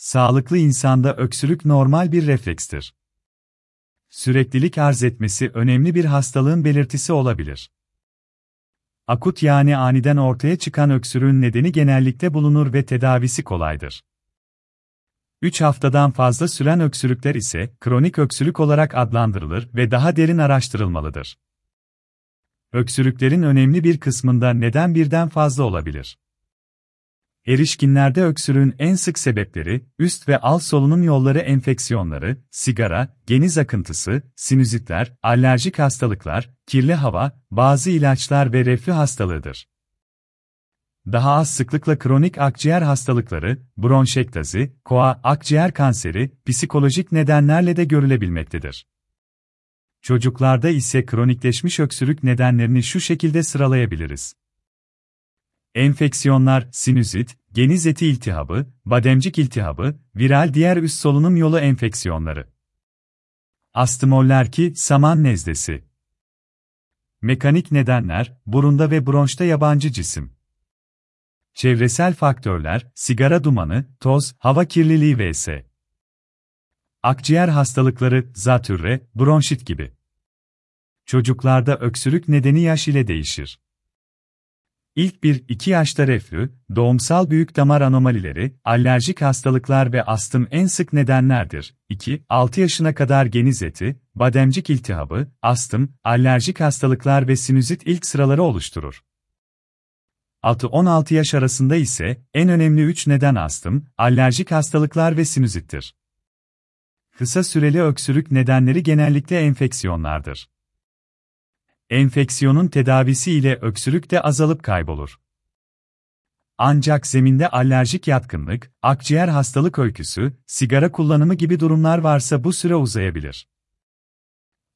Sağlıklı insanda öksürük normal bir reflekstir. Süreklilik arz etmesi önemli bir hastalığın belirtisi olabilir. Akut yani aniden ortaya çıkan öksürüğün nedeni genellikle bulunur ve tedavisi kolaydır. 3 haftadan fazla süren öksürükler ise kronik öksürük olarak adlandırılır ve daha derin araştırılmalıdır. Öksürüklerin önemli bir kısmında neden birden fazla olabilir. Erişkinlerde öksürüğün en sık sebepleri, üst ve alt solunum yolları enfeksiyonları, sigara, geniz akıntısı, sinüzitler, alerjik hastalıklar, kirli hava, bazı ilaçlar ve reflü hastalığıdır. Daha az sıklıkla kronik akciğer hastalıkları, bronşektazi, koa, akciğer kanseri, psikolojik nedenlerle de görülebilmektedir. Çocuklarda ise kronikleşmiş öksürük nedenlerini şu şekilde sıralayabiliriz. Enfeksiyonlar, sinüzit, geniz eti iltihabı, bademcik iltihabı, viral diğer üst solunum yolu enfeksiyonları. Astimoller ki, saman nezdesi. Mekanik nedenler, burunda ve bronşta yabancı cisim. Çevresel faktörler, sigara dumanı, toz, hava kirliliği vs. Akciğer hastalıkları, zatürre, bronşit gibi. Çocuklarda öksürük nedeni yaş ile değişir. İlk 1-2 yaşta reflü, doğumsal büyük damar anomalileri, alerjik hastalıklar ve astım en sık nedenlerdir. 2-6 yaşına kadar geniz eti, bademcik iltihabı, astım, alerjik hastalıklar ve sinüzit ilk sıraları oluşturur. 6-16 yaş arasında ise en önemli 3 neden astım, alerjik hastalıklar ve sinüzittir. Kısa süreli öksürük nedenleri genellikle enfeksiyonlardır. Enfeksiyonun tedavisi ile öksürük de azalıp kaybolur. Ancak zeminde alerjik yatkınlık, akciğer hastalık öyküsü, sigara kullanımı gibi durumlar varsa bu süre uzayabilir.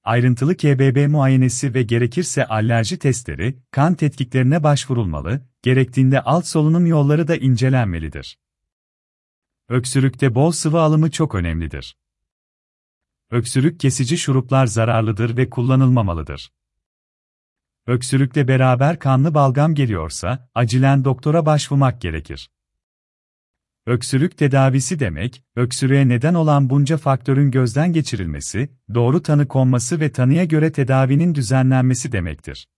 Ayrıntılı KBB muayenesi ve gerekirse alerji testleri, kan tetkiklerine başvurulmalı, gerektiğinde alt solunum yolları da incelenmelidir. Öksürükte bol sıvı alımı çok önemlidir. Öksürük kesici şuruplar zararlıdır ve kullanılmamalıdır. Öksürükle beraber kanlı balgam geliyorsa, acilen doktora başvurmak gerekir. Öksürük tedavisi demek, öksürüğe neden olan bunca faktörün gözden geçirilmesi, doğru tanı konması ve tanıya göre tedavinin düzenlenmesi demektir.